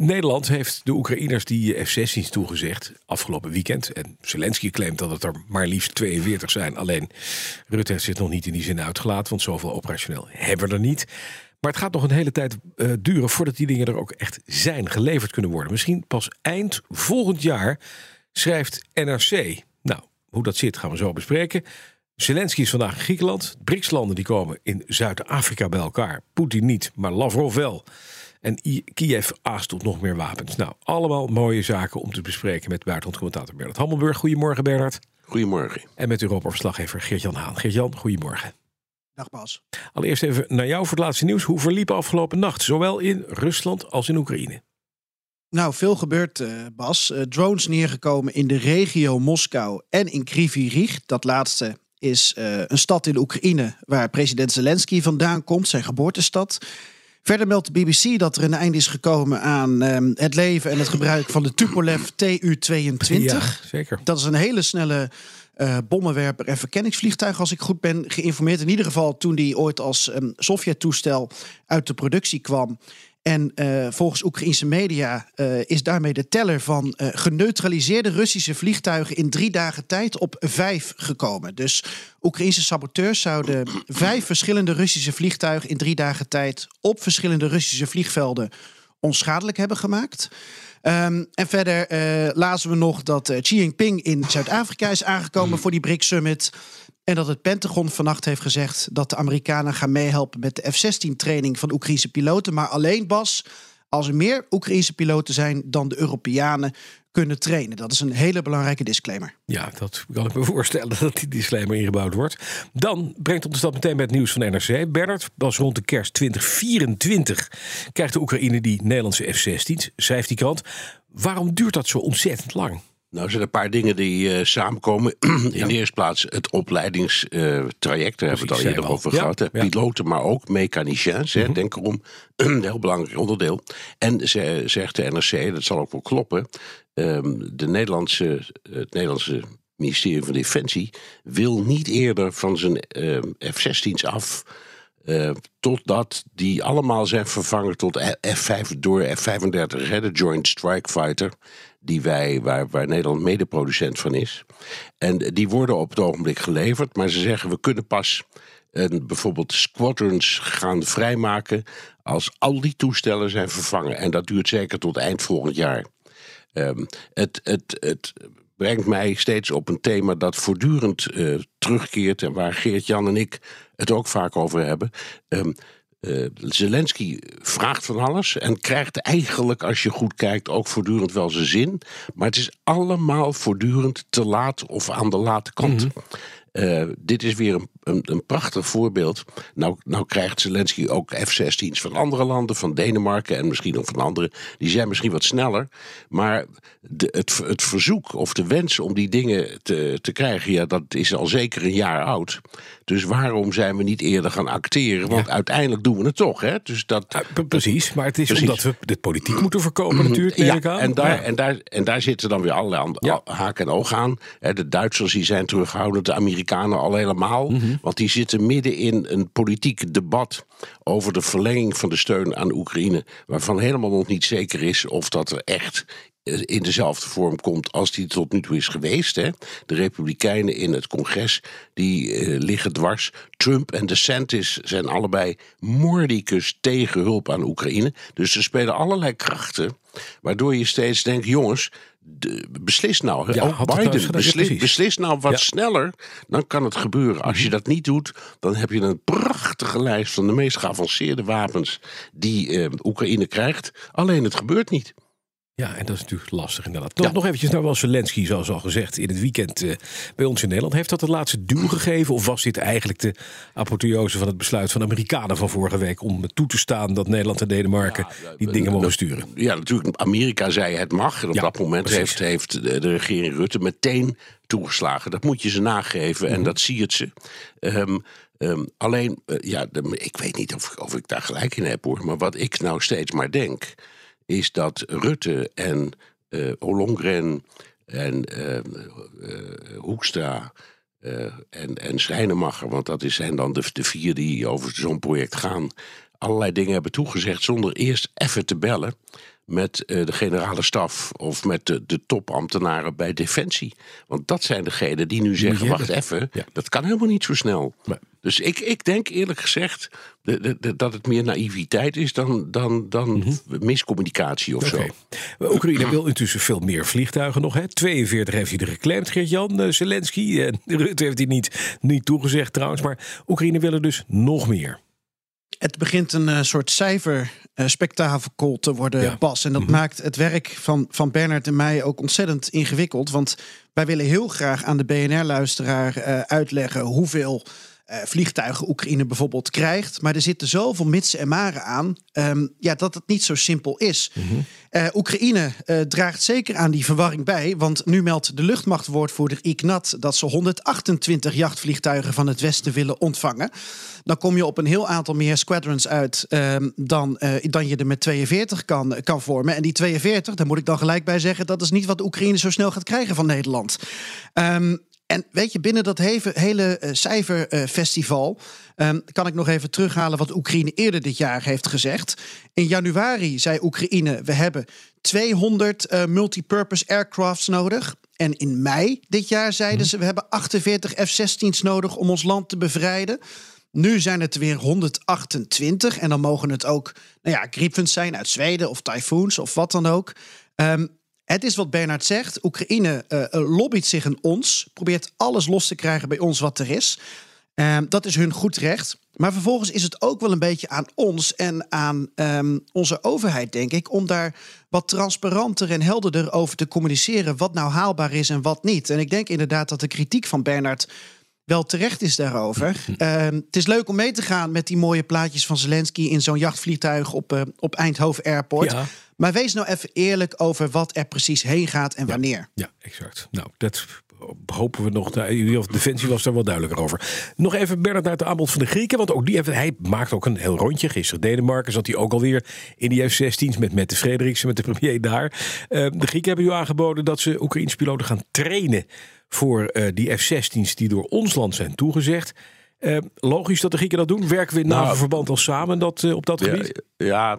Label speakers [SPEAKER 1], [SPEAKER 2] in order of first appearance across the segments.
[SPEAKER 1] Nederland heeft de Oekraïners die F-16's toegezegd afgelopen weekend. En Zelensky claimt dat het er maar liefst 42 zijn. Alleen Rutte heeft zich nog niet in die zin uitgelaten, want zoveel operationeel hebben we er niet. Maar het gaat nog een hele tijd eh, duren voordat die dingen er ook echt zijn, geleverd kunnen worden. Misschien pas eind volgend jaar, schrijft NRC. Nou, hoe dat zit gaan we zo bespreken. Zelensky is vandaag in Griekenland. BRICS-landen die komen in Zuid-Afrika bij elkaar. Poetin niet, maar Lavrov wel. En I- Kiev aast tot nog meer wapens. Nou, allemaal mooie zaken om te bespreken met buitenlandcommentator Bernard Hammelburg. Goedemorgen Bernard.
[SPEAKER 2] Goedemorgen.
[SPEAKER 1] En met Europa-verslaggever Geert-Jan Haan. Geert-Jan, goedemorgen.
[SPEAKER 3] Dag Bas.
[SPEAKER 1] Allereerst even naar jou voor het laatste nieuws. Hoe verliep afgelopen nacht, zowel in Rusland als in Oekraïne?
[SPEAKER 3] Nou, veel gebeurd, eh, Bas. Eh, drones neergekomen in de regio Moskou en in Kryvyi Rih. Dat laatste is eh, een stad in Oekraïne waar president Zelensky vandaan komt, zijn geboortestad. Verder meldt de BBC dat er een einde is gekomen aan ehm, het leven en het gebruik van de Tupolev Tu-22.
[SPEAKER 1] Ja, zeker.
[SPEAKER 3] Dat is een hele snelle eh, bommenwerper en verkenningsvliegtuig, als ik goed ben geïnformeerd. In ieder geval toen die ooit als um, Sovjet-toestel uit de productie kwam. En uh, volgens Oekraïnse media uh, is daarmee de teller van uh, geneutraliseerde Russische vliegtuigen in drie dagen tijd op vijf gekomen. Dus Oekraïnse saboteurs zouden vijf verschillende Russische vliegtuigen in drie dagen tijd op verschillende Russische vliegvelden onschadelijk hebben gemaakt. Um, en verder uh, lazen we nog dat uh, Xi Jinping in Zuid-Afrika is aangekomen voor die BRICS Summit. En dat het Pentagon vannacht heeft gezegd dat de Amerikanen gaan meehelpen met de F-16-training van Oekraïnse piloten. Maar alleen Bas, als er meer Oekraïnse piloten zijn dan de Europeanen kunnen trainen. Dat is een hele belangrijke disclaimer.
[SPEAKER 1] Ja, dat kan ik me voorstellen dat die disclaimer ingebouwd wordt. Dan brengt ons dat meteen bij het nieuws van NRC. Bernard, was rond de kerst 2024 krijgt de Oekraïne die Nederlandse F-16's, schrijft die krant. Waarom duurt dat zo ontzettend lang?
[SPEAKER 2] Nou, er zijn een paar dingen die uh, samenkomen. In ja. de eerste plaats het opleidingstraject. Daar hebben we het al eerder over gehad. Ja. Piloten, maar ook mechaniciens. Mm -hmm. Denk erom. een heel belangrijk onderdeel. En ze, zegt de NRC, dat zal ook wel kloppen. Um, de Nederlandse, het Nederlandse ministerie van Defensie wil niet eerder van zijn uh, F-16's af. Uh, totdat die allemaal zijn vervangen tot F5 door F-35, hè, de Joint Strike Fighter, die wij, waar, waar Nederland medeproducent van is. En die worden op het ogenblik geleverd, maar ze zeggen we kunnen pas een, bijvoorbeeld squadrons gaan vrijmaken als al die toestellen zijn vervangen. En dat duurt zeker tot eind volgend jaar. Um, het, het, het brengt mij steeds op een thema dat voortdurend uh, terugkeert en waar Geert-Jan en ik het ook vaak over hebben. Um, uh, Zelensky vraagt van alles en krijgt eigenlijk, als je goed kijkt, ook voortdurend wel zijn zin. Maar het is allemaal voortdurend te laat of aan de late kant. -hmm. Uh, dit is weer een, een, een, prachtig voorbeeld. Nou, nou krijgt Zelensky ook F-16's van andere landen, van Denemarken en misschien ook van andere. Die zijn misschien wat sneller. Maar de, het, het verzoek of de wens om die dingen te, te krijgen, ja, dat is al zeker een jaar oud. Dus waarom zijn we niet eerder gaan acteren? Want ja. uiteindelijk doen we het toch. Hè? Dus dat,
[SPEAKER 1] ja, precies, maar het is precies. omdat we de politiek moeten voorkomen natuurlijk.
[SPEAKER 2] Ja, en daar, ja. en, daar, en daar zitten dan weer allerlei haken en ogen aan. De Duitsers die zijn terughoudend, de Amerikanen al helemaal. Mm -hmm. Want die zitten midden in een politiek debat over de verlenging van de steun aan Oekraïne. Waarvan helemaal nog niet zeker is of dat er echt in dezelfde vorm komt als die tot nu toe is geweest. Hè. De Republikeinen in het congres die uh, liggen dwars. Trump en DeSantis zijn allebei mordicus tegen hulp aan Oekraïne. Dus er spelen allerlei krachten waardoor je steeds denkt: jongens, de, beslis nou.
[SPEAKER 1] Ja,
[SPEAKER 2] ook Biden, beslis, beslis nou wat ja. sneller. Dan kan het gebeuren. Als je dat niet doet, dan heb je een prachtige lijst van de meest geavanceerde wapens die uh, Oekraïne krijgt. Alleen het gebeurt niet.
[SPEAKER 1] Ja, en dat is natuurlijk lastig inderdaad. Nog, ja. nog eventjes naar Zelensky, zoals al gezegd, in het weekend uh, bij ons in Nederland. Heeft dat de laatste duw gegeven? Of was dit eigenlijk de apotheose van het besluit van de Amerikanen van vorige week... om toe te staan dat Nederland en Denemarken ja, die dingen mogen sturen?
[SPEAKER 2] Ja, natuurlijk. Amerika zei het mag. En op ja, dat moment heeft, heeft de, de regering Rutte meteen toegeslagen. Dat moet je ze nageven en mhm. dat zie je ze. Ehm, ehm, alleen, ja, ik weet niet of, of ik daar gelijk in heb hoor. Maar wat ik nou steeds maar denk, is dat Rutte en uh, Ollongren en Hoekstra uh, en, en Schrijnemacher, want dat zijn dan de, de vier die over zo'n project gaan, allerlei dingen hebben toegezegd zonder eerst even te bellen met de generale staf of met de, de topambtenaren bij Defensie. Want dat zijn degenen die nu zeggen: wacht even, dat kan helemaal niet zo snel. Dus ik, ik denk eerlijk gezegd de, de, dat het meer naïviteit is dan, dan, dan mm miscommunicatie of okay. zo.
[SPEAKER 1] Oekraïne wil intussen veel meer vliegtuigen nog. Hè? 42 heeft hij er geclaimd, Geert-Jan uh, Zelensky. En Rutte heeft hij niet, niet toegezegd trouwens. Maar Oekraïne wil er dus nog meer.
[SPEAKER 3] Het begint een uh, soort cijferspektakel te worden, ja. Bas. En dat mhm. maakt het werk van, van Bernard en mij ook ontzettend ingewikkeld. Want wij willen heel graag aan de BNR-luisteraar uh, uitleggen hoeveel uh, vliegtuigen Oekraïne bijvoorbeeld krijgt. Maar er zitten zoveel mitsen en maren aan um, ja, dat het niet zo simpel is. Mm Oekraïne uh, draagt zeker aan die verwarring bij. Want nu meldt de luchtmachtwoordvoerder Ignat dat ze 128 jachtvliegtuigen van het Westen willen ontvangen. Dan kom je op een heel aantal meer squadrons uit um, dan, dan je er met 42 kan, kan vormen. En die 42, daar moet ik dan gelijk bij zeggen, dat is niet wat Oekraïne zo snel gaat krijgen van Nederland. Um, en weet je, binnen dat hele uh, cijferfestival um, kan ik nog even terughalen wat Oekraïne eerder dit jaar heeft gezegd. In januari zei Oekraïne: we hebben 200 uh, multipurpose aircrafts nodig. En in mei dit jaar zeiden ze: we hebben 48 F-16's nodig om ons land te bevrijden. Nu zijn het weer 128 en dan mogen het ook nou ja, Gripens zijn uit Zweden of Typhoons of wat dan ook. Um, het is wat Bernard zegt. Oekraïne uh, lobbyt zich een ons. Probeert alles los te krijgen bij ons wat er is. Uh, dat is hun goed recht. Maar vervolgens is het ook wel een beetje aan ons en aan um, onze overheid, denk ik, om daar wat transparanter en helderder over te communiceren wat nou haalbaar is en wat niet. En ik denk inderdaad dat de kritiek van Bernard wel terecht is daarover. Uh, het is leuk om mee te gaan met die mooie plaatjes van Zelensky in zo'n jachtvliegtuig op, uh, op Eindhoven Airport. Ja. Maar wees nou even eerlijk over wat er precies heen gaat en wanneer.
[SPEAKER 1] Ja, exact. Nou, dat hopen we nog. De Defensie was er wel duidelijker over. Nog even Bernard naar het aanbod van de Grieken. Want ook die heeft, hij maakt ook een heel rondje. Gisteren Denemarken zat hij ook alweer in die F-16's met Mette Frederiksen, met de premier daar. Uh, de Grieken hebben nu aangeboden dat ze Oekraïnse piloten gaan trainen voor uh, die F-16's die door ons land zijn toegezegd. Uh, logisch dat de Grieken dat doen. Werken we in nou, verband al samen dat, uh, op dat gebied?
[SPEAKER 2] Ja,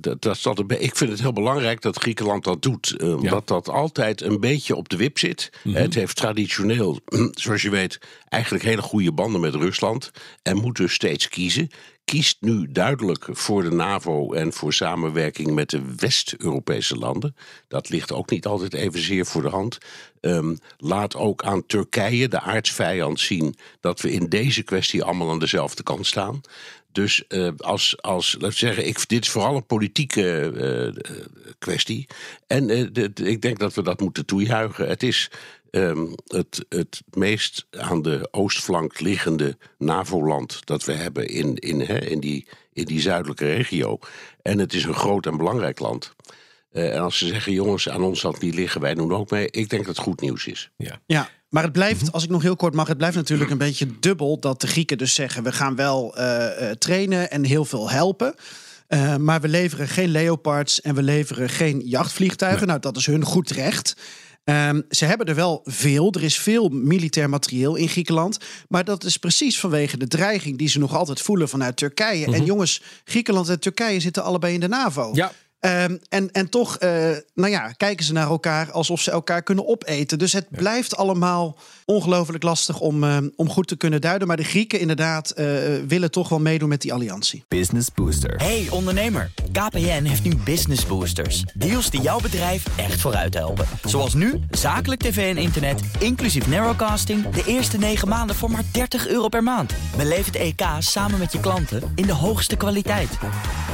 [SPEAKER 2] dat, dat, dat, ik vind het heel belangrijk dat Griekenland dat doet. Ja. Omdat dat altijd een beetje op de wip zit. Mm -hmm. Het heeft traditioneel, zoals je weet, eigenlijk hele goede banden met Rusland. En moet dus steeds kiezen kiest nu duidelijk voor de NAVO en voor samenwerking met de West-Europese landen. Dat ligt ook niet altijd evenzeer voor de hand. Um, laat ook aan Turkije, de aardsvijand, zien dat we in deze kwestie allemaal aan dezelfde kant staan. Dus uh, als, als, laat zeggen, ik, dit is vooral een politieke uh, kwestie. En uh, de, ik denk dat we dat moeten toejuichen. Het is um, het, het meest aan de oostflank liggende NAVO-land dat we hebben in, in, hè, in, die, in die zuidelijke regio. En het is een groot en belangrijk land. Uh, en als ze zeggen, jongens, aan ons land niet liggen, wij doen ook mee. Ik denk dat het goed nieuws is.
[SPEAKER 3] Ja. ja. Maar het blijft, mhm. als ik nog heel kort mag, het blijft natuurlijk een beetje dubbel dat de Grieken dus zeggen: we gaan wel uh, trainen en heel veel helpen. Uh, maar we leveren geen Leopards en we leveren geen jachtvliegtuigen. Nou, dat is hun goed recht. Um, ze hebben er wel veel. Er is veel militair materieel in Griekenland. Maar dat is precies vanwege de dreiging die ze nog altijd voelen vanuit Turkije. En mhm. jongens, Griekenland en Turkije zitten allebei in de NAVO. Ja. Um, en, en toch, uh, nou ja, kijken ze naar elkaar alsof ze elkaar kunnen opeten. Dus het blijft allemaal ongelooflijk lastig om, uh, om goed te kunnen duiden. Maar de Grieken inderdaad uh, willen toch wel meedoen met die alliantie.
[SPEAKER 4] Business Booster. Hey ondernemer, KPN heeft nu Business Boosters. Deals die jouw bedrijf echt vooruit helpen. Zoals nu, zakelijk tv en internet, inclusief narrowcasting... de eerste 9 maanden voor maar 30 euro per maand. Beleef het EK samen met je klanten in de hoogste kwaliteit.